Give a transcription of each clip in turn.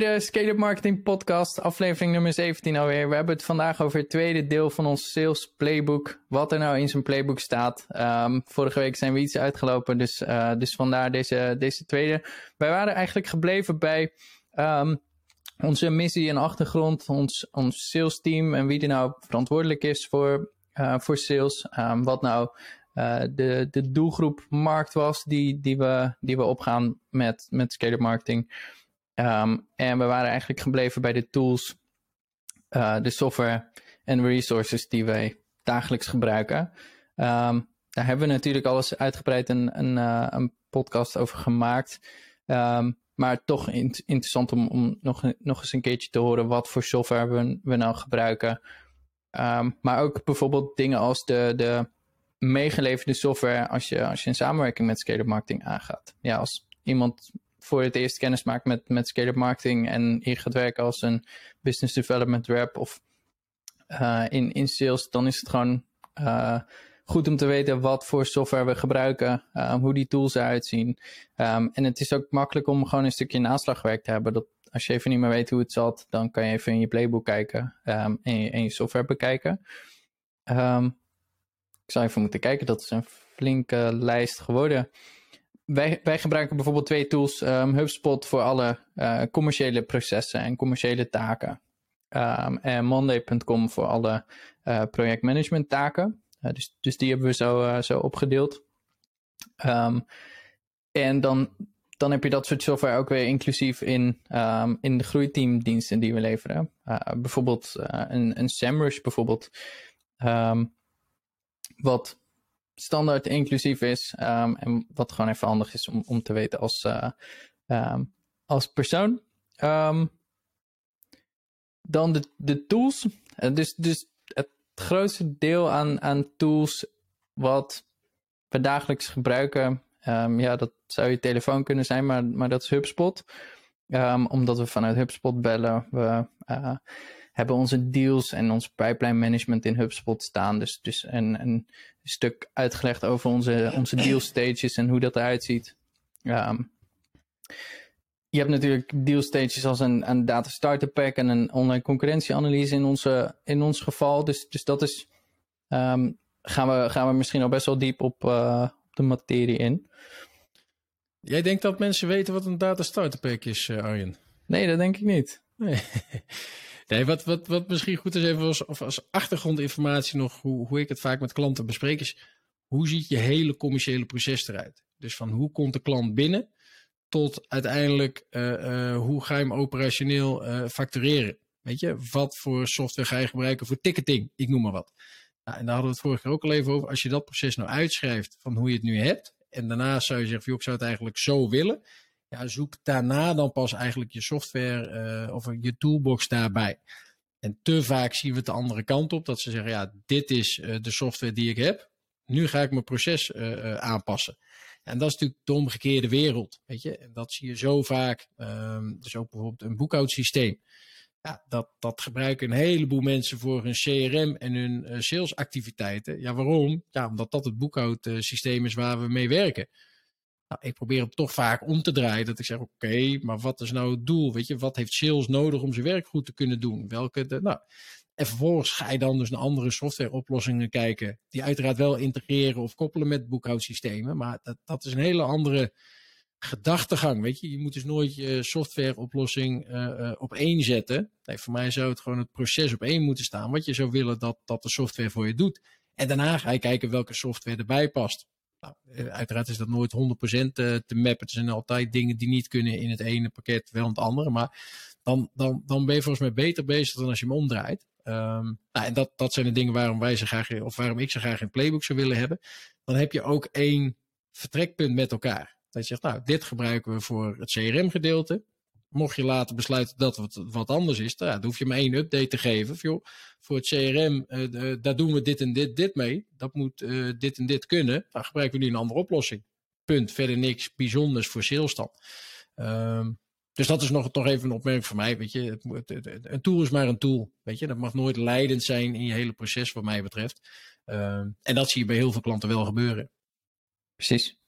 de Scale Up Marketing Podcast, aflevering nummer 17 alweer. We hebben het vandaag over het tweede deel van ons sales playbook. Wat er nou in zijn playbook staat. Um, vorige week zijn we iets uitgelopen, dus, uh, dus vandaar deze, deze tweede. Wij waren eigenlijk gebleven bij um, onze missie en achtergrond, ons, ons sales team en wie er nou verantwoordelijk is voor, uh, voor sales. Um, wat nou uh, de, de doelgroep markt was die, die, we, die we opgaan met, met Scale Up Marketing. Um, en we waren eigenlijk gebleven bij de tools, uh, de software en resources die wij dagelijks gebruiken. Um, daar hebben we natuurlijk alles uitgebreid een, een, uh, een podcast over gemaakt. Um, maar toch in, interessant om, om nog, nog eens een keertje te horen wat voor software we, nou gebruiken. maar ook bijvoorbeeld dingen als de, de meegeleverde software als je, als je een samenwerking met Scale Marketing aangaat. Ja, als iemand voor het eerst kennis maakt met, met scale-up marketing en hier gaat werken als een business development rep of uh, in, in sales, dan is het gewoon uh, goed om te weten wat voor software we gebruiken, uh, hoe die tools eruit zien. Um, en het is ook makkelijk om gewoon een stukje naslagwerk te hebben. Dat als je even niet meer weet hoe het zat, dan kan je even in je playbook kijken um, en, je, en je software bekijken. Um, ik zou even moeten kijken, dat is een flinke lijst geworden wij, wij gebruiken bijvoorbeeld twee tools. Um, HubSpot voor alle uh, commerciële processen en commerciële taken. Um, en Monday.com voor alle uh, projectmanagement taken. Uh, dus, dus die hebben we zo, zo opgedeeld. Um, en dan, dan heb je dat soort software ook weer inclusief in, in de groeiteamdiensten die we leveren. bijvoorbeeld een, een SEMrush bijvoorbeeld. wat standaard inclusief is. Um, en wat gewoon even handig is om, om te weten als, uh, um, als persoon. Um, dan de, de tools. Uh, dus, dus het grootste deel aan, aan tools wat we dagelijks gebruiken. ja, dat zou je telefoon kunnen zijn, maar, maar dat is HubSpot. omdat we vanuit HubSpot bellen. We, uh, hebben onze deals en ons pipeline management in HubSpot staan. Dus, dus een, een stuk uitgelegd over onze, onze deal stages en hoe dat eruit ziet. Um, je hebt natuurlijk deal stages als een, een data starter pack en een online concurrentieanalyse in, onze, in ons geval. Dus, dus dat is, um, gaan, we, gaan we misschien al best wel diep op, uh, op de materie in. Jij denkt dat mensen weten wat een data starter pack is, uh, Arjen? Nee, dat denk ik niet. Nee. Nee, wat, wat, wat misschien goed is even als, of als achtergrondinformatie nog, hoe, hoe ik het vaak met klanten bespreek, is hoe ziet je hele commerciële proces eruit? Dus van hoe komt de klant binnen tot uiteindelijk uh, uh, hoe ga je hem operationeel uh, factureren? Weet je, wat voor software ga je gebruiken voor ticketing? Ik noem maar wat. Nou, en daar hadden we het vorige keer ook al even over. Als je dat proces nou uitschrijft van hoe je het nu hebt, en daarna zou je zeggen, joh, ik zou het eigenlijk zo willen ja, zoek daarna dan pas eigenlijk je software uh, of je toolbox daarbij. En te vaak zien we het de andere kant op, dat ze zeggen, ja, dit is uh, de software die ik heb. Nu ga ik mijn proces uh, aanpassen. En dat is natuurlijk de omgekeerde wereld, weet je. En dat zie je zo vaak. Um, dus ook bijvoorbeeld een boekhoudsysteem. Ja, dat, dat gebruiken een heleboel mensen voor hun CRM en hun salesactiviteiten. Ja, waarom? Ja, omdat dat het boekhoudsysteem is waar we mee werken. Nou, ik probeer hem toch vaak om te draaien. Dat ik zeg, oké, maar wat is nou het doel? Weet je, wat heeft sales nodig om zijn werk goed te kunnen doen? Welke, nou, en vervolgens ga je dan dus naar andere softwareoplossingen kijken. Die uiteraard wel integreren of koppelen met boekhoudsystemen. Maar dat, dat is een hele andere gedachtegang. Weet je, je moet dus nooit je softwareoplossing uh, uh, op één zetten. Nee, voor mij zou het gewoon het proces op één moeten staan. Wat je zou willen dat, dat de software voor je doet. En daarna ga je kijken welke software erbij past. Nou, eh, uiteraard is dat nooit 100% eh, te mappen. Er zijn altijd dingen die niet kunnen in het ene pakket, wel in het andere. Maar dan, dan, dan ben je volgens mij beter bezig dan als je hem omdraait. Um, nou, en dat, dat zijn de dingen waarom wij ze graag, of waarom ik ze graag in playbook zou willen hebben. Dan heb je ook één vertrekpunt met elkaar. Dat je zegt, nou, dit gebruiken we voor het CRM-gedeelte. Mocht je later besluiten dat het wat anders is, nou, dan hoef je maar één update te geven. Voor het CRM, uh, daar doen we dit en dit, dit mee. Dat moet uh, dit en dit kunnen. Dan gebruiken we nu een andere oplossing. Punt. Verder niks bijzonders voor sales dan. Um, dus dat is nog toch even een opmerking van mij. Weet je, het, een tool is maar een tool. Weet je, dat mag nooit leidend zijn in je hele proces, wat mij betreft. Um, en dat zie je bij heel veel klanten wel gebeuren. Precies.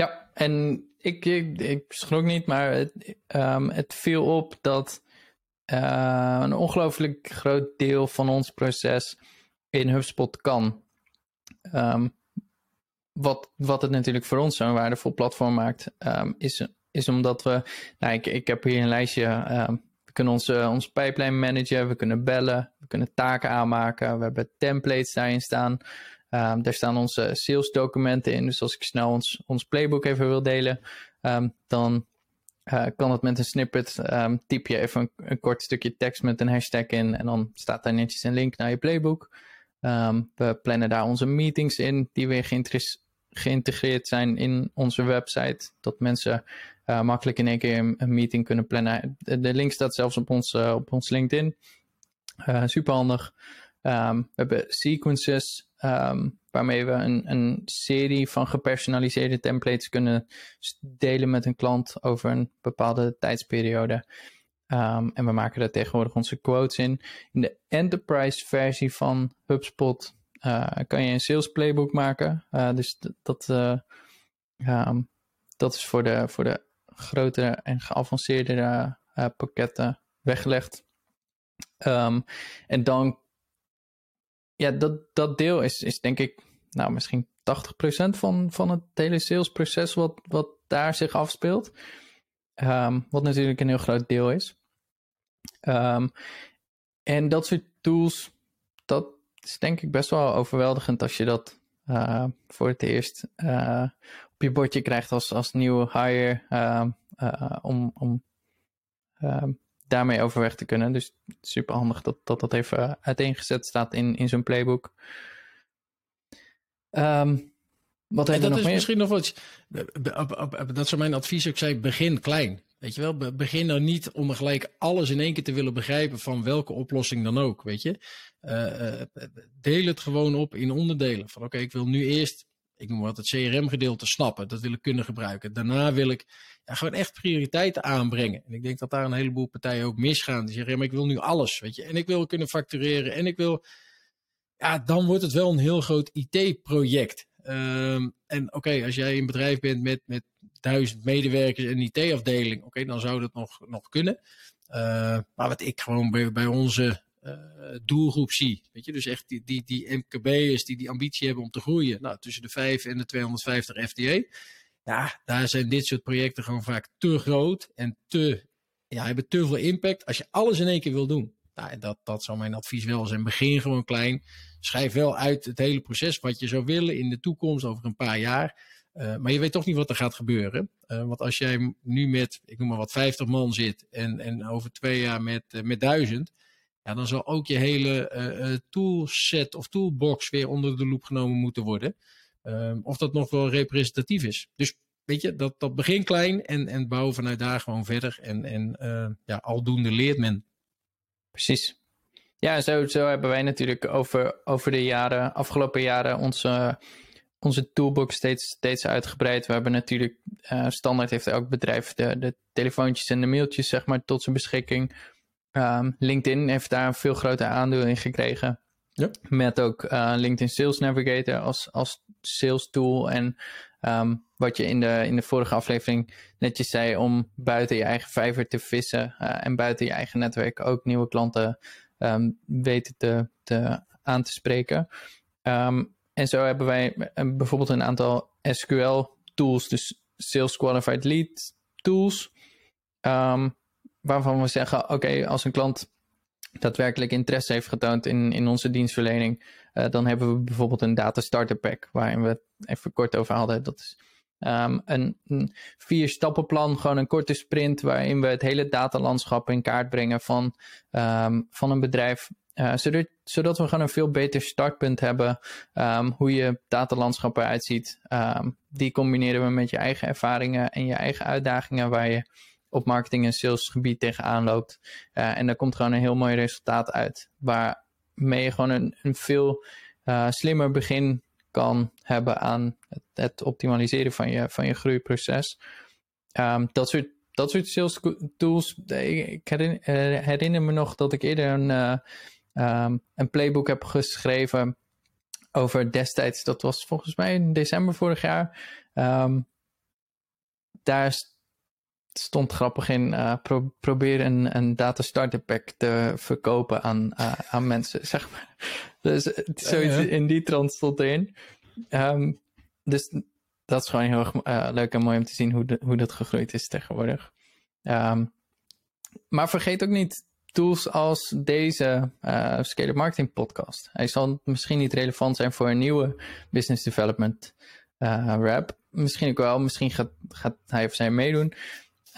Ja, en ik, ik, ik schrok niet, maar het, um, het viel op dat uh, een ongelooflijk groot deel van ons proces in HubSpot kan. Um, wat, wat het natuurlijk voor ons zo'n waardevol platform maakt, um, is, is omdat we. Nou, ik, ik heb hier een lijstje. we kunnen onze, onze pipeline managen, we kunnen bellen, we kunnen taken aanmaken, we hebben templates daarin staan. Um, daar staan onze sales documenten in. Dus als ik snel ons, ons playbook even wil delen, um, dan uh, kan het met een snippet. Um, typ je even een, kort stukje tekst met een hashtag in. En dan staat daar netjes een link naar je playbook. we plannen daar onze meetings in, die weer geïntegreerd zijn in onze website. Dat mensen uh, makkelijk in één keer een, meeting kunnen plannen. De, link staat zelfs op ons, uh, op ons LinkedIn. super handig. we hebben sequences Um, waarmee we een, een, serie van gepersonaliseerde templates kunnen delen met een klant over een bepaalde tijdsperiode. Um, en we maken daar tegenwoordig onze quotes in. In de enterprise versie van HubSpot uh, kan je een sales playbook maken. Uh, dus dat, uh, um, dat is voor de, voor de grotere en geavanceerdere pakketten weggelegd. en dan ja, dat, dat deel is, is denk ik, nou, misschien 80% van, van het hele salesproces wat, wat daar zich afspeelt. Um, wat natuurlijk een heel groot deel is. Um, en dat soort tools, dat is denk ik best wel overweldigend als je dat uh, voor het eerst uh, op je bordje krijgt als, als nieuwe hire. Uh, om om daarmee overweg te kunnen. Dus super handig dat dat, dat even uiteengezet staat in, in zo'n playbook. Um, wat en dat is meer? misschien nog wat. Dat zou mijn advies ook zijn: begin klein. Weet je wel, begin nou niet om gelijk alles in één keer te willen begrijpen van welke oplossing dan ook. Weet je, uh, deel het gewoon op in onderdelen. Van oké, ik wil nu eerst ik noem wat het CRM-gedeelte snappen. Dat wil ik kunnen gebruiken. Daarna wil ik ja, gewoon echt prioriteiten aanbrengen. En ik denk dat daar een heleboel partijen ook misgaan. Die zeggen, ja, maar ik wil nu alles, weet je. En ik wil kunnen factureren en ik wil... Ja, dan wordt het wel een heel groot IT-project. Um, en oké, als jij een bedrijf bent met, met duizend medewerkers en een IT-afdeling, oké, dan zou dat nog, nog kunnen. Uh, maar wat ik gewoon bij, bij onze doelgroep zie. Weet je, dus echt die, die, die MKB'ers die die ambitie hebben om te groeien. Nou, tussen de 5 en de 250 FTA. Ja, daar zijn dit soort projecten gewoon vaak te groot en te, ja, hebben te veel impact als je alles in één keer wil doen. Nou, dat, dat zou mijn advies wel zijn. Begin gewoon klein. Schrijf wel uit het hele proces wat je zou willen in de toekomst over een paar jaar. Uh, maar je weet toch niet wat er gaat gebeuren. Uh, want als jij nu met, ik noem maar wat, 50 man zit en, en over twee jaar met, met 1000 ja, dan zal ook je hele uh, toolset of toolbox weer onder de loep genomen moeten worden. Uh, of dat nog wel representatief is. Dus weet je, dat, dat begint klein en, en bouw vanuit daar gewoon verder. En, en uh, ja, aldoende leert men. Precies. Ja, zo, zo hebben wij natuurlijk over, over de jaren, afgelopen jaren onze, onze toolbox steeds, steeds uitgebreid. We hebben natuurlijk, standaard heeft elk bedrijf de, de telefoontjes en de mailtjes zeg maar tot zijn beschikking. Um, LinkedIn heeft daar een veel groter aandeel in gekregen. Ja. Met ook uh, LinkedIn Sales Navigator als, als sales tool. En um, wat je in de, in de vorige aflevering netjes zei, om buiten je eigen vijver te vissen uh, en buiten je eigen netwerk ook nieuwe klanten um, weten te, te, aan te spreken. en zo hebben wij uh, bijvoorbeeld een aantal SQL tools, dus Sales Qualified Lead tools. Um, waarvan we zeggen: oké, als een klant daadwerkelijk interesse heeft getoond in, in onze dienstverlening, uh, dan hebben we bijvoorbeeld een data starter pack, waarin we het even kort over hadden. Dat is um, een, een vier stappenplan, gewoon een korte sprint, waarin we het hele datalandschap in kaart brengen van, um, van een bedrijf. Uh, zodat, zodat we gewoon een veel beter startpunt hebben. Um, hoe je datalandschap eruit ziet. die combineren we met je eigen ervaringen en je eigen uitdagingen waar je op marketing- en salesgebied tegenaan loopt. Uh, en daar komt gewoon een heel mooi resultaat uit. Waarmee je gewoon een, een veel uh, slimmer begin kan hebben aan het, het, optimaliseren van je, van je groeiproces. Um, dat soort dat soort sales tools. Ik herinner, me nog dat ik eerder een, um, een playbook heb geschreven over destijds. Dat was volgens mij in december vorig jaar. Um, daar stond grappig in, uh, pro probeer een, een data starter pack te verkopen aan, uh, aan mensen, zeg maar. Dus zoiets in die trant stond erin. Um, dus dat is gewoon heel erg uh, leuk en mooi om te zien hoe, de, hoe dat gegroeid is tegenwoordig. Um, maar vergeet ook niet tools als deze uh, Scale Marketing podcast. Hij zal misschien niet relevant zijn voor een nieuwe business development uh, rap. Misschien ook wel, misschien gaat, gaat hij of zij meedoen.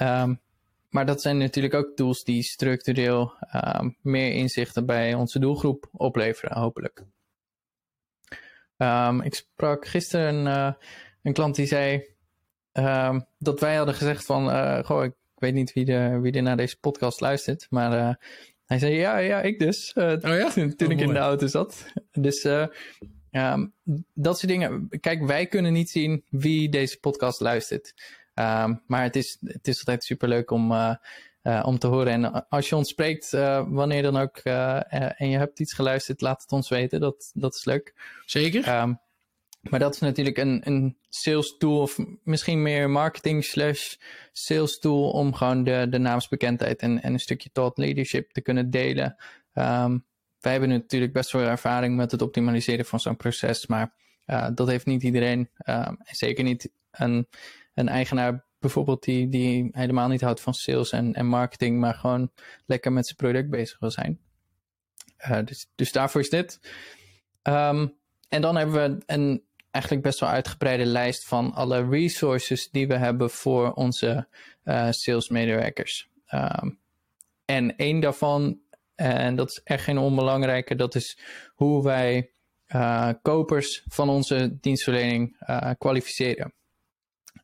Um, maar dat zijn natuurlijk ook tools die structureel um, meer inzichten bij onze doelgroep opleveren, hopelijk. Um, ik sprak gisteren een, uh, een klant die zei dat wij hadden gezegd van, uh, goh, ik weet niet wie er, wie er naar deze podcast luistert, maar uh, hij zei ja, ja, ik dus. Oh ja? Toen, toen oh, ik in de auto zat. Dus dat soort dingen. Kijk, wij kunnen niet zien wie deze podcast luistert. Um, maar het is, het is altijd superleuk om, om te horen. En als je ons spreekt, wanneer dan ook, en je hebt iets geluisterd, laat het ons weten. Dat, dat is leuk. Zeker. Um, maar dat is natuurlijk een, een sales tool of misschien meer marketing slash sales tool om gewoon de, de naamsbekendheid en, en een stukje thought leadership te kunnen delen. Um, wij hebben natuurlijk best wel ervaring met het optimaliseren van zo'n proces, maar dat heeft niet iedereen. Zeker niet een, een eigenaar bijvoorbeeld die, die helemaal niet houdt van sales en, en marketing, maar gewoon lekker met zijn product bezig wil zijn. Uh, dus, dus daarvoor is dit. Um, en dan hebben we een eigenlijk best wel uitgebreide lijst van alle resources die we hebben voor onze uh, salesmedewerkers. Um, en één daarvan, en dat is echt geen onbelangrijke, dat is hoe wij uh, kopers van onze dienstverlening kwalificeren.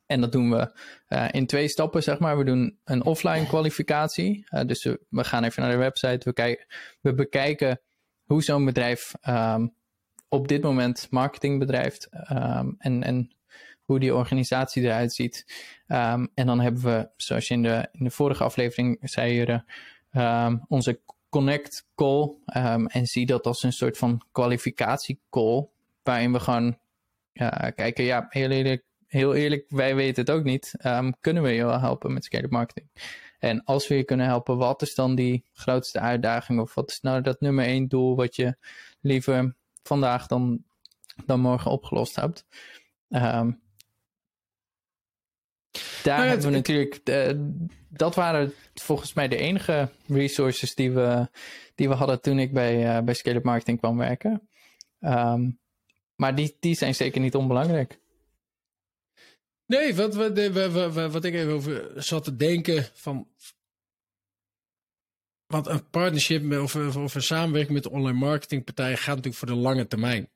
En dat doen we uh, in twee stappen, zeg maar. We doen een offline kwalificatie. Uh, dus we, gaan even naar de website. We, kijk, we bekijken hoe zo'n bedrijf um, op dit moment marketing bedrijft um, en, en hoe die organisatie eruit ziet. Um, en dan hebben we, zoals je in de, in de vorige aflevering zei, um, onze connect call. en zie dat als een soort van kwalificatie call, waarin we gewoon uh, kijken, ja, heel eerlijk, heel eerlijk, wij weten het ook niet. kunnen we je wel helpen met scale marketing? En als we je kunnen helpen, wat is dan die grootste uitdaging? Of wat is nou dat nummer één doel wat je liever vandaag dan, dan morgen opgelost hebt. Um, daar nou hebben we natuurlijk, de, dat waren volgens mij de enige resources die we, die we hadden toen ik bij, uh, bij Scale Marketing kwam werken. Um, maar die, die zijn zeker niet onbelangrijk. Nee, wat, wat, wat, wat ik even over zat te denken van. Want een partnership met, of, of, een samenwerking met online marketingpartij gaat natuurlijk voor de lange termijn.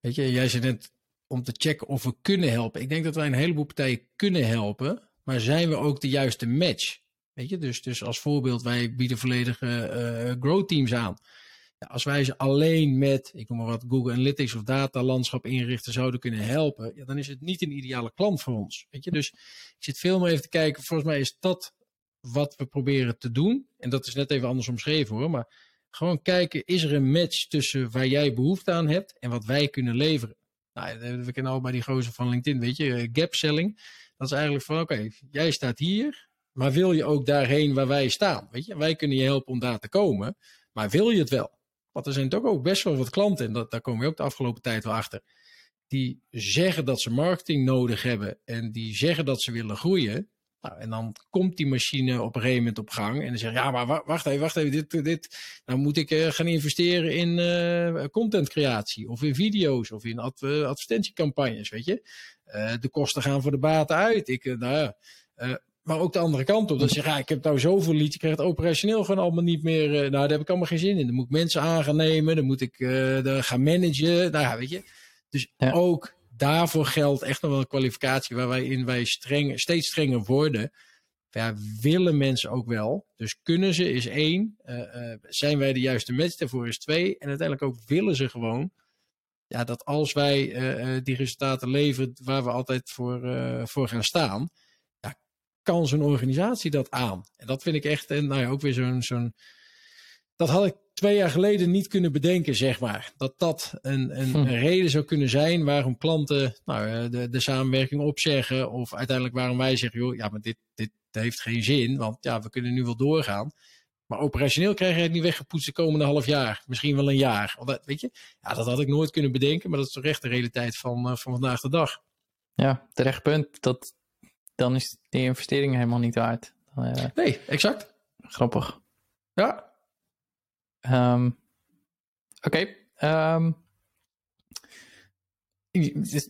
Weet je, jij zei net om te checken of we kunnen helpen. Ik denk dat wij een heleboel partijen kunnen helpen, maar zijn we ook de juiste match? Weet je, dus, dus als voorbeeld, wij bieden volledige uh, grow teams aan. Als wij ze alleen met, ik noem maar wat, Google Analytics of datalandschap inrichten zouden kunnen helpen, ja, dan is het niet een ideale klant voor ons. Weet je, dus ik zit veel meer even te kijken. Volgens mij is dat wat we proberen te doen. En dat is net even anders omschreven hoor. Maar gewoon kijken, is er een match tussen waar jij behoefte aan hebt en wat wij kunnen leveren? Nou, we kennen al bij die gozer van LinkedIn, weet je, eh, gap selling. Dat is eigenlijk van, oké, jij staat hier, maar wil je ook daarheen waar wij staan? Weet je, wij kunnen je helpen om daar te komen, maar wil je het wel? Want er zijn toch ook best wel wat klanten, en dat, daar komen we ook de afgelopen tijd wel achter, die zeggen dat ze marketing nodig hebben en die zeggen dat ze willen groeien, nou, en dan komt die machine op een gegeven moment op gang. En dan zeg je, ja, maar wacht even, wacht even. Dit, dit, dan moet ik uh, gaan investeren in uh, contentcreatie. Of in video's. Of in uh, advertentiecampagnes, weet je. de kosten gaan voor de baten uit. Ik, nou ja. Maar ook de andere kant op. Dat zeg ja, ik heb nou zoveel lied. Je krijgt het operationeel gewoon allemaal niet meer. nou, daar heb ik allemaal geen zin in. Dan moet ik mensen aan gaan nemen. Dan moet ik gaan managen. Nou ja, weet je. Dus ja. ook daarvoor geldt echt nog wel een kwalificatie waar wij in wij streng, steeds strenger worden. Ja, willen mensen ook wel. Dus kunnen ze is één. Uh, uh, zijn wij de juiste match daarvoor is twee. En uiteindelijk ook willen ze gewoon. Ja, dat als wij die resultaten leveren waar we altijd voor, voor gaan staan. Kan zo'n organisatie dat aan. En dat vind ik echt, en nou ja, ook weer zo'n zo'n dat had ik twee jaar geleden niet kunnen bedenken, zeg maar. Dat dat een, een, hm. een reden zou kunnen zijn waarom klanten nou, eh, de, de samenwerking opzeggen. Of uiteindelijk waarom wij zeggen, joh, ja, maar dit, dit heeft geen zin. Want ja, we kunnen nu wel doorgaan. Maar operationeel krijg je het niet weggepoetst de komende half jaar. Misschien wel een jaar. Dat, weet je? Ja, dat had ik nooit kunnen bedenken. Maar dat is toch echt de realiteit van, uh, van vandaag de dag. Ja, terecht punt. Dat, dan is die investering helemaal niet waard. Uh, nee, exact. Grappig. Ja. Um, Oké. Okay. Um,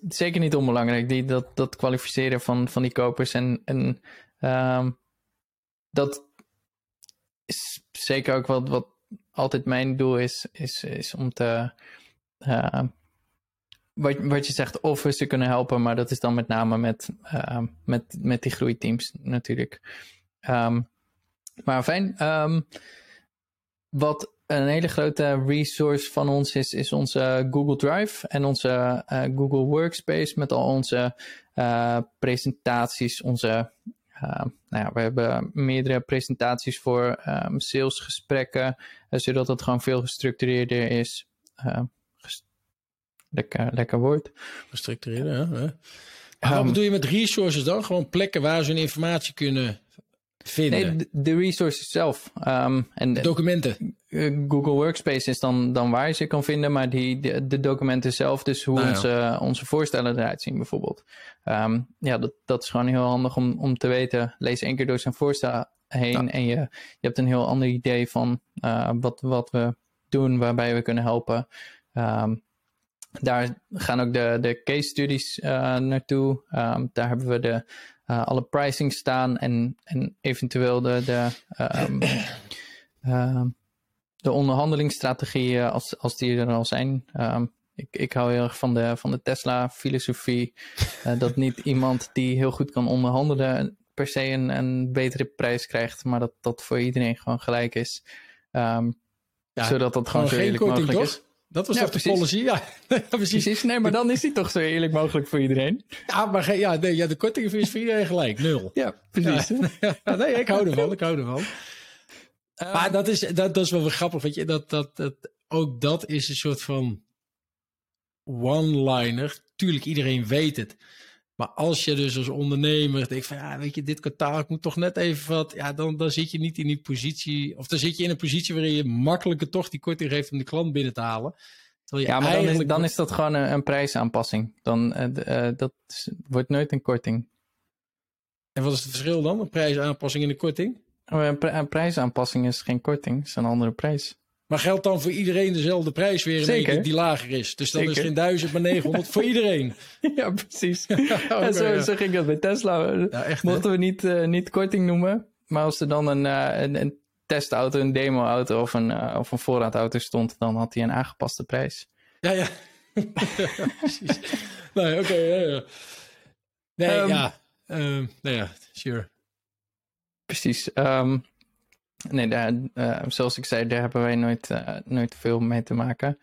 zeker niet onbelangrijk, die, dat, dat kwalificeren van, van die kopers. En, en um, dat is zeker ook wat, wat altijd mijn doel is, is, is om te. Uh, wat, wat je zegt, of we ze kunnen helpen, maar dat is dan met name met, uh, met, met die groeiteams natuurlijk. Um, maar fijn. Um, wat een hele grote resource van ons is, is onze Google Drive en onze uh, Google Workspace met al onze uh, presentaties, onze nou ja, we hebben meerdere presentaties voor um, salesgesprekken, zodat het gewoon veel gestructureerder is. Lekker, lekker woord. Gestructureerder, ja. wat um, bedoel je met resources dan? Gewoon plekken waar ze hun informatie kunnen vinden? Nee, de, resources zelf. Um, en documenten? Eh, Google Workspace is dan, dan waar je ze kan vinden, maar die, de, de documenten zelf, dus hoe ah, onze, onze voorstellen eruit zien bijvoorbeeld. Um, ja, dat, dat is gewoon heel handig om, om te weten. Lees één keer door zijn voorstel heen en je, je hebt een heel ander idee van uh, wat, wat we doen, waarbij we kunnen helpen. Um, daar gaan ook de, de case studies uh, naartoe. Um, daar hebben we de, uh, alle pricing staan en, en eventueel de, de, um, de onderhandelingsstrategieën als, als die er al zijn. Um, ik, ik hou heel erg van de, van de Tesla-filosofie. Dat niet iemand die heel goed kan onderhandelen per se een, een betere prijs krijgt, maar dat dat voor iedereen gewoon gelijk is. Ja, zodat dat gewoon zo eerlijk mogelijk is. Dat was ja, toch de policy? Ja, precies. precies. Nee, maar dan is die toch zo eerlijk mogelijk voor iedereen. Ja, maar ja, nee, ja, de korting is voor iedereen gelijk. Nul. Ja, precies. Ja, nee, ik hou ervan. Ik hou ervan. Um, maar dat is, dat, dat is wel weer grappig. Weet je, dat, dat, dat, ook dat is een soort van one-liner. Tuurlijk, iedereen weet het. Maar als je dus als ondernemer denkt van ja, weet je, dit kwartaal, ik moet toch net even wat. Ja, dan, dan zit je niet in die positie. Of dan zit je in een positie waarin je makkelijker toch die korting geeft om de klant binnen te halen. Ja, maar dan is, dan is dat gewoon een, een prijsaanpassing. Dan, uh, dat wordt nooit een korting. En wat is het verschil dan? Een prijsaanpassing en een korting? Oh, een, een prijsaanpassing is geen korting, het is een andere prijs. Maar geldt dan voor iedereen dezelfde prijs weer Zeker. die lager is? Dus dan is geen 1000, maar 900 voor iedereen. Ja, precies. en zo, zo, ging dat bij Tesla. Ja, echt, Mochten we niet, uh, niet korting noemen, maar als er dan een, uh, een, een, testauto, een demoauto of een, uh, of een voorraadauto stond, dan had hij een aangepaste prijs. Ja, ja. precies. nee, oké. Okay, ja, ja. Nee, um, ja. Um, nou ja, sure. Precies. Um, nee, daar, uh, zoals ik zei, daar hebben wij nooit, uh, nooit veel mee te maken.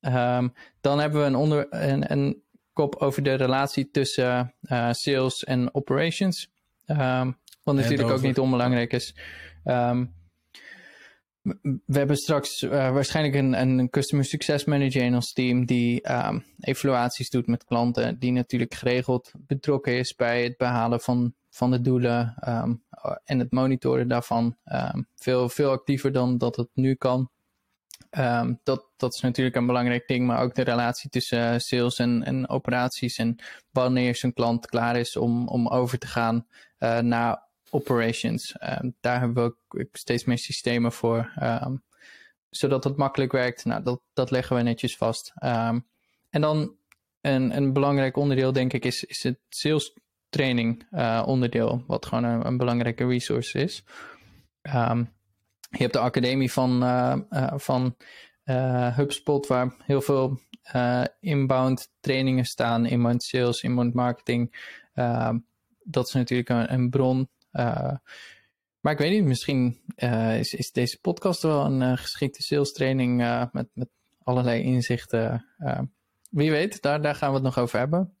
Um, dan hebben we een, onder, een, een, kop over de relatie tussen uh, sales en operations. Um, wat natuurlijk ook niet onbelangrijk is. Um, we hebben straks uh, waarschijnlijk een, een Customer Success Manager in ons team die um, evaluaties doet met klanten, die natuurlijk geregeld betrokken is bij het behalen van van de doelen um, en het monitoren daarvan. Um, veel, veel actiever dan dat het nu kan. Dat, dat is natuurlijk een belangrijk ding, maar ook de relatie tussen uh, sales en, en operaties. En wanneer zo'n klant klaar is om, om over te gaan uh, naar operations. daar hebben we ook steeds meer systemen voor, zodat het makkelijk werkt. Nou, dat, dat leggen we netjes vast. en dan een, een belangrijk onderdeel, denk ik, is, is het sales training uh, onderdeel, wat gewoon een, belangrijke resource is. Je hebt de academie van, uh, uh, van HubSpot, waar heel veel inbound trainingen staan, inbound sales, inbound marketing. Ehm, dat is natuurlijk een, een bron. Maar ik weet niet, misschien is, is deze podcast wel een geschikte sales training met, met allerlei inzichten. wie weet, daar, daar gaan we het nog over hebben.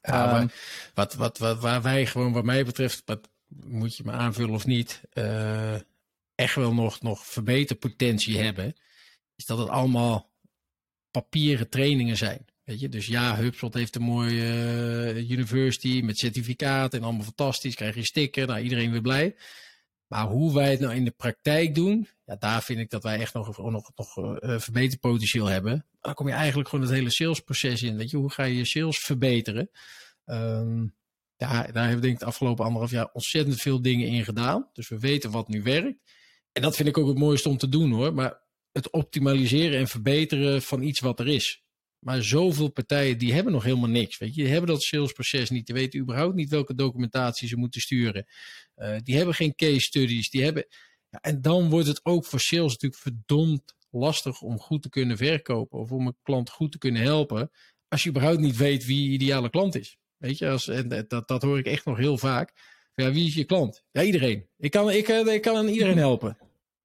Um, wat, wat, wat, waar wij gewoon, wat mij betreft, wat, moet je me aanvullen of niet, uh, echt wel nog, nog verbeterpotentie hebben, is dat het allemaal papieren trainingen zijn. Dus ja, HubSpot heeft een mooie uh, university met certificaat en allemaal fantastisch. Krijg je sticker, nou iedereen weer blij. Maar hoe wij het nou in de praktijk doen, ja, daar vind ik dat wij echt nog, nog, nog uh, verbeterpotentieel hebben. Dan kom je eigenlijk gewoon het hele salesproces in. Weet je, hoe ga je je sales verbeteren? Ja, daar hebben we denk ik het afgelopen anderhalf jaar ontzettend veel dingen in gedaan. Dus we weten wat nu werkt. En dat vind ik ook het mooiste om te doen hoor. Maar het optimaliseren en verbeteren van iets wat er is. Maar zoveel partijen die hebben nog helemaal niks. Weet je, die hebben dat salesproces niet. Die weten überhaupt niet welke documentatie ze moeten sturen. Uh, die hebben geen case studies. Die hebben... Ja, en dan wordt het ook voor sales natuurlijk verdomd lastig om goed te kunnen verkopen. Of om een klant goed te kunnen helpen. Als je überhaupt niet weet wie je ideale klant is. Weet je, als, en dat, dat hoor ik echt nog heel vaak. Ja, wie is je klant? Ja, iedereen. Ik kan, ik, eh, ik kan aan iedereen helpen.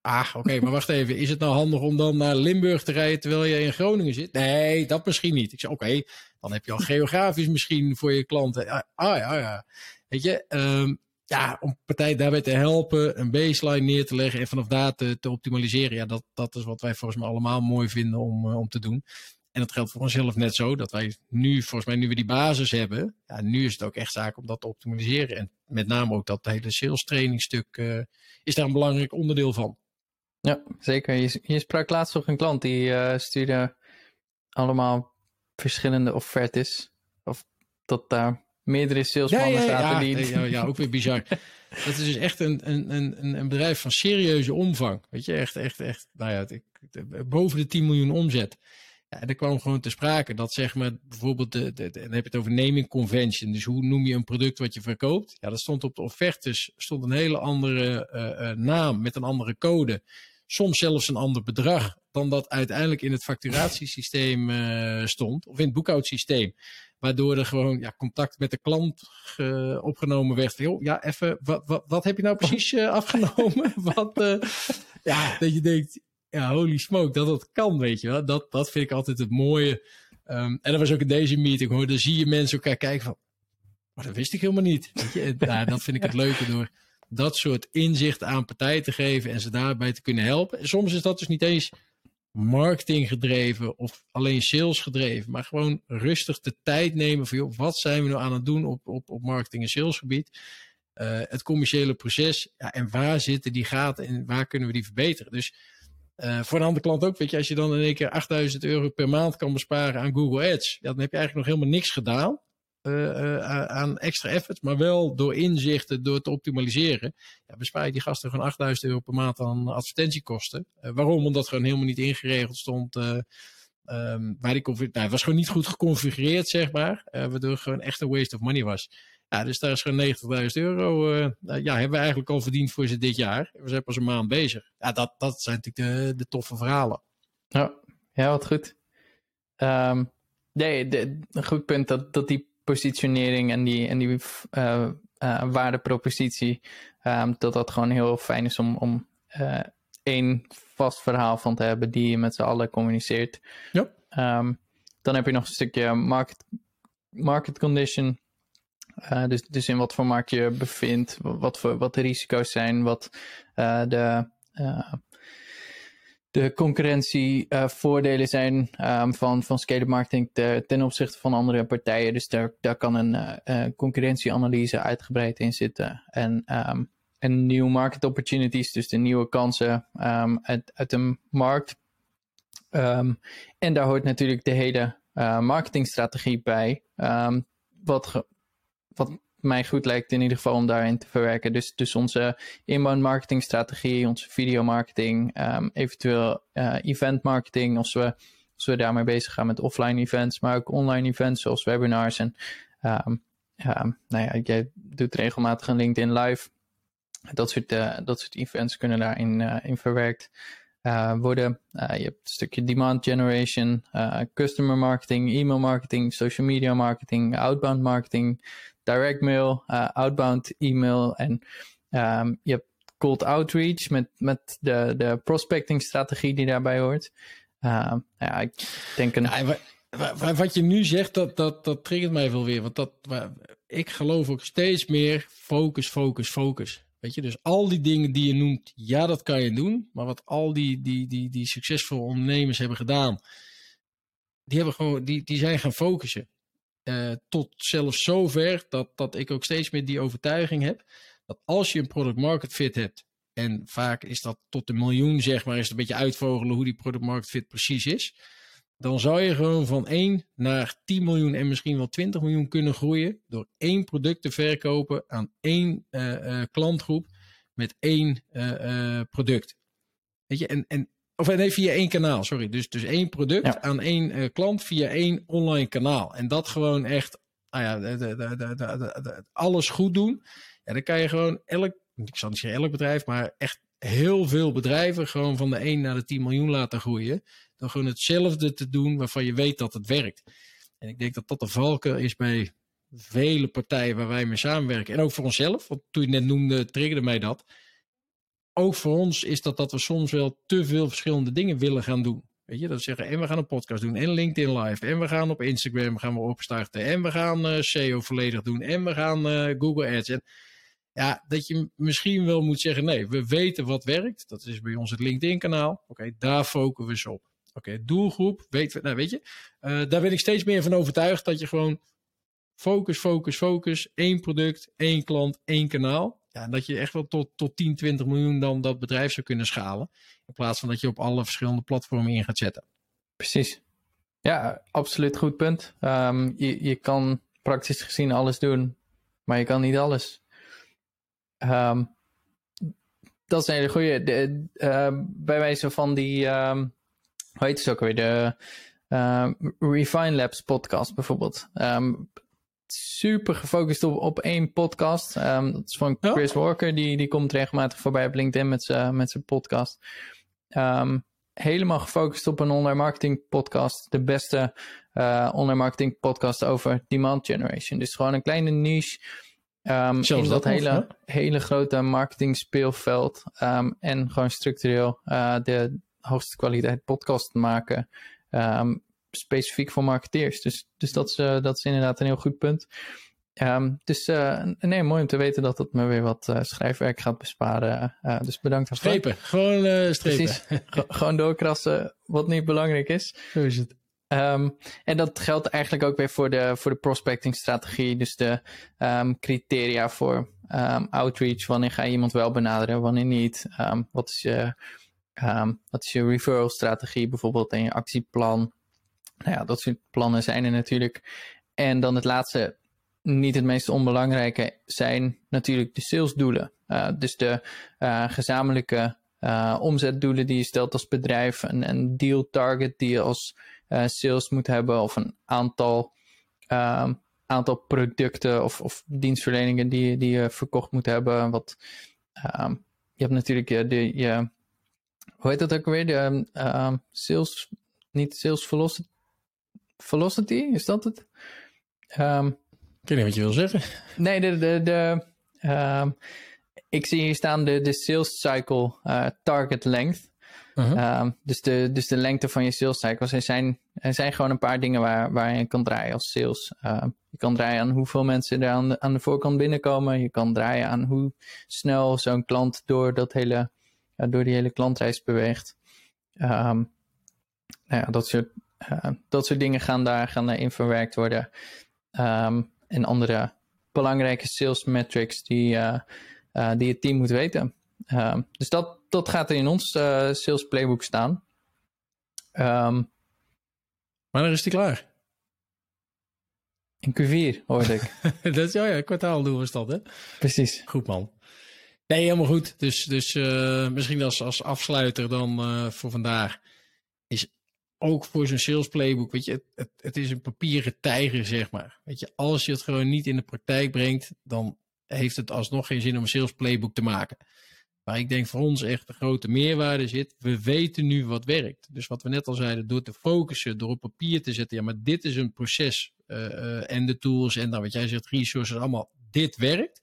Ah, oké, maar wacht even. Is het nou handig om dan naar Limburg te rijden terwijl je in Groningen zit? Nee, dat misschien niet. Ik zeg, oké, dan heb je al geografisch misschien voor je klanten. Ah, ja, ja. Weet je, um, ja, om partij daarbij te helpen, een baseline neer te leggen en vanaf daar te, te optimaliseren. Ja, dat, dat is wat wij volgens mij allemaal mooi vinden om, uh, om te doen. En dat geldt voor onszelf net zo, dat wij nu, volgens mij, nu we die basis hebben, ja, nu is het ook echt zaak om dat te optimaliseren. En met name ook dat hele sales training stuk uh, is daar een belangrijk onderdeel van. Ja, zeker. Je, je sprak laatst nog een klant die uh, stuurde allemaal verschillende offertes. Of dat daar meerdere salesmannen ja, ja, zaten ja, die... Ja, ja, ook weer bizar. dat is dus echt een, een, een, een bedrijf van serieuze omvang. Weet je, echt, echt, echt, nou ja, ik, boven de 10 miljoen omzet. Ja, en er kwam gewoon te sprake dat zeg maar bijvoorbeeld, de, de, de, dan heb je het over naming convention. Dus hoe noem je een product wat je verkoopt? Ja, dat stond op de offertes, stond een hele andere uh, uh, naam met een andere code. Soms zelfs een ander bedrag dan dat uiteindelijk in het facturatiesysteem uh, stond. Of in het boekhoudsysteem. Waardoor er gewoon ja, contact met de klant opgenomen werd. Joh, ja, even, wat, wat, wat heb je nou precies uh, afgenomen? wat, uh, ja, dat je denkt, ja, holy smoke, dat dat kan, weet je wel. Dat, dat vind ik altijd het mooie. Um, en dat was ook in deze meeting, hoor. Dan zie je mensen elkaar kijken van, maar dat wist ik helemaal niet. Dat vind ik het leuke door dat soort inzicht aan partijen te geven en ze daarbij te kunnen helpen. En soms is dat dus niet eens marketing gedreven of alleen sales gedreven, maar gewoon rustig de tijd nemen joh, wat zijn we nou aan het doen op, op, op marketing en salesgebied. Uh, het commerciële proces ja, en waar zitten die gaten en waar kunnen we die verbeteren. Dus uh, voor een andere klant ook, weet je, als je dan in één keer 8000 euro per maand kan besparen aan Google Ads, ja, dan heb je eigenlijk nog helemaal niks gedaan. Uh, aan extra efforts, maar wel door inzichten, door te optimaliseren, ja, bespaar je die gasten gewoon 8000 euro per maand aan advertentiekosten. Uh, waarom? Omdat gewoon helemaal niet ingeregeld stond. Um, waar die nou, het was gewoon niet goed geconfigureerd, zeg maar. waardoor het gewoon echt een waste of money was. Ja, dus daar is gewoon 90.000 euro. ja, hebben we eigenlijk al verdiend voor ze dit jaar. We zijn pas een maand bezig. Ja, dat, dat zijn natuurlijk de, de toffe verhalen. Ja, ja wat goed. Um, nee, de, een goed punt dat, dat die positionering en die, en die uh, uh, waardepropositie, um, dat dat gewoon heel fijn is om, om uh, één vast verhaal van te hebben die je met z'n allen communiceert. Ja. Um, dan heb je nog een stukje market, market condition. dus, dus in wat voor markt je bevindt, wat, voor, wat de risico's zijn, wat de de concurrentievoordelen uh, zijn um, van, van scale marketing te, ten opzichte van andere partijen. Dus daar, daar kan een uh, concurrentieanalyse uitgebreid in zitten. En, um, en nieuwe market opportunities, dus de nieuwe kansen um, uit, uit de markt. en daar hoort natuurlijk de hele marketingstrategie bij. wat, ge, wat mij goed lijkt in ieder geval om daarin te verwerken. Dus, dus onze inbound marketing strategie, onze videomarketing, um, eventueel uh, event marketing, als we, als we daarmee bezig gaan met offline events, maar ook online events zoals webinars. En um, um, nou ja, jij doet regelmatig een LinkedIn live. Dat soort, uh, dat soort events kunnen daarin uh, in verwerkt worden. je hebt een stukje demand generation, customer marketing, e-mail marketing, social media marketing, outbound marketing direct mail, uh, outbound e-mail en um, je hebt cold outreach met, met de, de prospecting strategie die daarbij hoort. Uh, ja, ik denk een... Wat je nu zegt, dat, dat, dat triggert mij wel weer. Want dat, ik geloof ook steeds meer focus, focus, focus. Weet je, dus al die dingen die je noemt, ja, dat kan je doen. Maar wat al die, die, die, die succesvolle ondernemers hebben gedaan, die, hebben gewoon, die, die zijn gaan focussen. Uh, tot zelfs zover dat, dat ik ook steeds meer die overtuiging heb. Dat als je een product market fit hebt. En vaak is dat tot een miljoen, zeg maar, is het een beetje uitvogelen hoe die product market fit precies is dan zou je gewoon van 1 naar 10 miljoen en misschien wel 20 miljoen kunnen groeien door één product te verkopen aan één uh, uh, klantgroep met één product. Weet je, en, en, of nee, via één kanaal, sorry. Dus, dus één product aan één klant via één online kanaal. En dat gewoon echt, nou ja, de, de, de, alles goed doen. Ja, dan kan je gewoon elk, ik zal niet zeggen elk bedrijf, maar echt heel veel bedrijven gewoon van de 1 naar de 10 miljoen laten groeien dan gewoon hetzelfde te doen waarvan je weet dat het werkt. En ik denk dat dat de valken is bij vele partijen waar wij mee samenwerken. En ook voor onszelf, want toen je net noemde, triggerde mij dat. Ook voor ons is dat dat we soms wel te veel verschillende dingen willen gaan doen. Weet je, dat we zeggen, en we gaan een podcast doen, en LinkedIn Live, en we gaan op Instagram gaan we opstarten, en we gaan uh, SEO volledig doen, en we gaan uh, Google Ads. En ja, dat je misschien wel moet zeggen, nee, we weten wat werkt. Dat is bij ons het LinkedIn kanaal. Oké, daar focussen we op. Oké, doelgroep, weet, nou, weet je, uh, daar ben ik steeds meer van overtuigd dat je gewoon focus, focus, focus, één product, één klant, één kanaal. Ja, dat je echt wel tot, tot 10, 20 miljoen dan dat bedrijf zou kunnen schalen. In plaats van dat je op alle verschillende platformen in gaat zetten. Precies. Ja, absoluut goed punt. Um, je, je kan praktisch gezien alles doen, maar je kan niet alles. Um, dat is een hele goede. De, uh, bij wijze van die, hoe heet het ook weer? De uh, Refine Labs podcast bijvoorbeeld. Super gefocust op, op één podcast. Um, dat is van Chris Walker. Die, die komt regelmatig voorbij op LinkedIn met zijn met zijn podcast. Um, helemaal gefocust op een online marketing podcast. De beste uh, online marketing podcast over demand generation. Dus gewoon een kleine niche. Um, in dat, dat hele, hele grote marketing speelveld. Um, en gewoon structureel uh, de, hoogste kwaliteit podcast maken. Um, specifiek voor marketeers. Dus, dus dat, is, uh, dat is inderdaad een heel goed punt. Um, dus uh, nee, mooi om te weten dat het me weer wat uh, schrijfwerk gaat besparen. dus bedankt daarvoor. Strepen, gewoon strepen. Precies, gewoon doorkrassen wat niet belangrijk is. Zo is het. Um, en dat geldt eigenlijk ook weer voor de, voor de prospecting strategie. Dus de um, criteria voor outreach. Wanneer ga je iemand wel benaderen, wanneer niet? wat is je wat is je referral strategie bijvoorbeeld en je actieplan? Nou ja, dat soort plannen zijn er natuurlijk. En dan het laatste, niet het meest onbelangrijke, zijn natuurlijk de salesdoelen. Uh, dus de uh, gezamenlijke uh, omzetdoelen die je stelt als bedrijf. Een, een deal target die je als sales moet hebben. Of een aantal, um, aantal producten of, of dienstverleningen die, die je verkocht moet hebben. Wat, um, je hebt natuurlijk je, de, je hoe heet dat ook weer? De uh, sales, niet sales velocity, velocity, is dat het? Um, ik weet niet wat je wil zeggen. Nee, de, de, de uh, ik zie hier staan de, de sales cycle uh, target length. Uh -huh. um, dus, de, dus de lengte van je sales cycles. Er zijn, er zijn gewoon een paar dingen waar, waar je kan draaien als sales. Uh, je kan draaien aan hoeveel mensen er aan de, aan de voorkant binnenkomen. Je kan draaien aan hoe snel zo'n klant door dat hele door die hele klantreis beweegt. Um, nou ja, dat soort, uh, dat soort dingen gaan daar, gaan daarin verwerkt worden. Um, en andere belangrijke sales metrics die, uh, uh, die het team moet weten. Um, dus dat, dat gaat er in ons sales playbook staan. Um, Wanneer is die klaar? In Q4, hoorde ik. dat is, oh ja, kwartaaldoel was dat, hè? Precies. Goed, man. Nee, helemaal goed. Dus, dus misschien als, als afsluiter dan voor vandaag. Is ook voor zo'n sales playbook, weet je, het, het, is een papieren tijger, zeg maar. Weet je, als je het gewoon niet in de praktijk brengt, dan heeft het alsnog geen zin om een sales playbook te maken. Maar ik denk voor ons echt de grote meerwaarde zit. We weten nu wat werkt. Dus wat we net al zeiden, door te focussen, door op papier te zetten. Ja, maar dit is een proces. Uh, en de tools en dan wat jij zegt, resources, allemaal. Dit werkt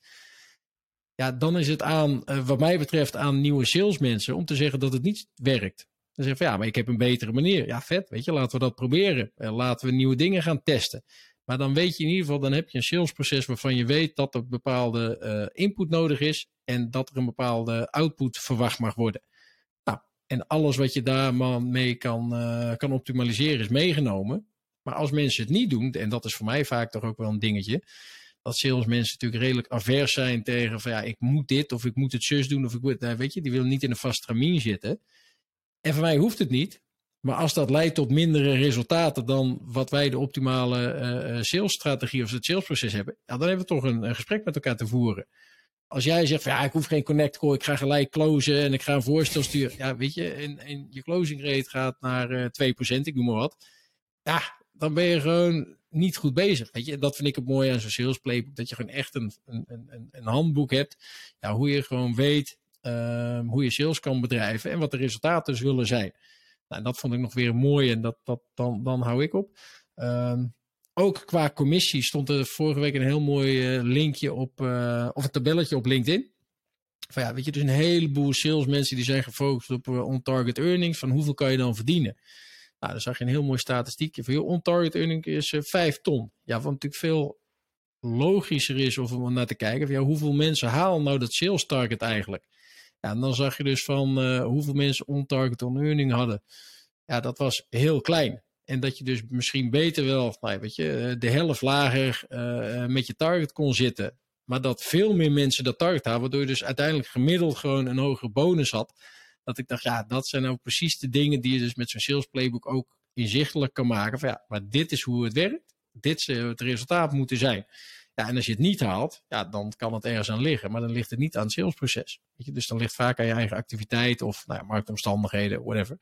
ja, dan is het aan, uh, wat mij betreft, aan nieuwe salesmensen om te zeggen dat het niet werkt. Dan zeggen van ja, maar ik heb een betere manier. Ja, vet, weet je, laten we dat proberen. Uh, laten we nieuwe dingen gaan testen. Maar dan weet je in ieder geval, dan heb je een salesproces waarvan je weet dat er bepaalde uh, input nodig is en dat er een bepaalde output verwacht mag worden. Nou, en alles wat je daar mee kan, uh, kan optimaliseren is meegenomen. Maar als mensen het niet doen, en dat is voor mij vaak toch ook wel een dingetje, dat salesmensen natuurlijk redelijk avers zijn tegen van ja, ik moet dit of ik moet het zus doen of ik moet, weet je, die willen niet in een vast tramien zitten. En voor mij hoeft het niet. Maar als dat leidt tot mindere resultaten dan wat wij de optimale uh, salesstrategie of het salesproces hebben, dan hebben we toch een, gesprek met elkaar te voeren. Als jij zegt van ja, ik hoef geen connect call, ik ga gelijk closen en ik ga een voorstel sturen. Ja, weet je, en, je closing rate gaat naar uh, 2%, ik noem maar wat. Ja, dan ben je gewoon niet goed bezig. Weet je, dat vind ik het mooie aan zo'n sales playbook. Dat je gewoon echt een, een, een, een handboek hebt. Ja, hoe je gewoon weet hoe je sales kan bedrijven en wat de resultaten zullen zijn. Nou, dat vond ik nog weer mooi en dat, dat, dan, dan hou ik op. Uh, ook qua commissie stond er vorige week een heel mooi uh, linkje op, uh, of een tabelletje op LinkedIn. Van ja, weet je, dus een heleboel salesmensen die zijn gefocust op uh, on-target earnings. Van hoeveel kan je dan verdienen? Nou, dan zag je een heel mooi statistiekje van, joh, on-target earning is uh, 5 ton. Ja, wat natuurlijk veel logischer is om naar te kijken. Van, ja, hoeveel mensen halen nou dat sales target eigenlijk? Ja, en dan zag je dus van uh, hoeveel mensen on-target on-earning hadden. Ja, dat was heel klein. En dat je dus misschien beter wel, nou, weet je, de helft lager uh, met je target kon zitten. Maar dat veel meer mensen dat target hadden, waardoor je dus uiteindelijk gemiddeld gewoon een hogere bonus had. Dat ik dacht, ja, dat zijn nou precies de dingen die je dus met zo'n sales playbook ook inzichtelijk kan maken. Van ja, maar dit is hoe het werkt. Dit zou het resultaat moeten zijn. Ja, en als je het niet haalt, ja, dan kan het ergens aan liggen. Maar dan ligt het niet aan het salesproces. Weet je? Dus dan ligt vaak aan je eigen activiteit of nou ja, marktomstandigheden, whatever.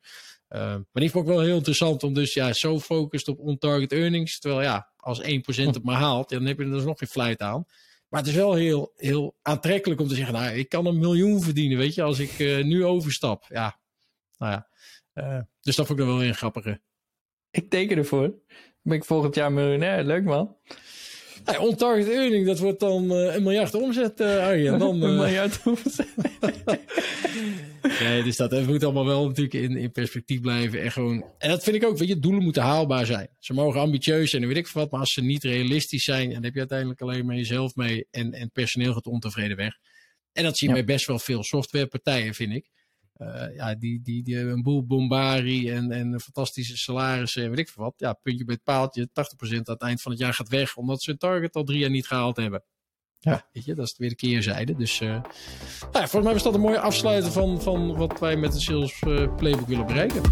Uh, maar die vond ik wel heel interessant om dus ja, zo focust op on-target earnings. Terwijl ja, als 1% het maar haalt, dan heb je er dus nog geen fluit aan. Maar het is wel heel, heel aantrekkelijk om te zeggen, nou, ik kan een miljoen verdienen, weet je, als ik uh, nu overstap. Ja, nou ja. Uh, dus dat vond ik dan wel een grappige. Ik teken ervoor. Ben ik volgend jaar miljonair. Leuk man. Ja, on-target earning, dat wordt dan uh, een miljard omzet, uh, Arjen. Dan, uh... een miljard omzet. nee, dus dat moet allemaal wel natuurlijk in, in perspectief blijven. En, gewoon, en dat vind ik ook, weet je, doelen moeten haalbaar zijn. Ze mogen ambitieus zijn en weet ik veel wat, maar als ze niet realistisch zijn, dan heb je uiteindelijk alleen maar jezelf mee en, en personeel gaat ontevreden weg. En dat zie je ja. bij best wel veel softwarepartijen, vind ik. Uh, ja, die, die, die hebben een boel bombari en, en fantastische salarissen en weet ik veel wat. Ja, puntje bij het paaltje, 80% aan het eind van het jaar gaat weg, omdat ze hun target al drie jaar niet gehaald hebben. Ja, weet je, dat is weer de keerzijde. Dus uh, nou ja, volgens mij was dat een mooie afsluiten van, van wat wij met de Sales uh, Playbook willen bereiken.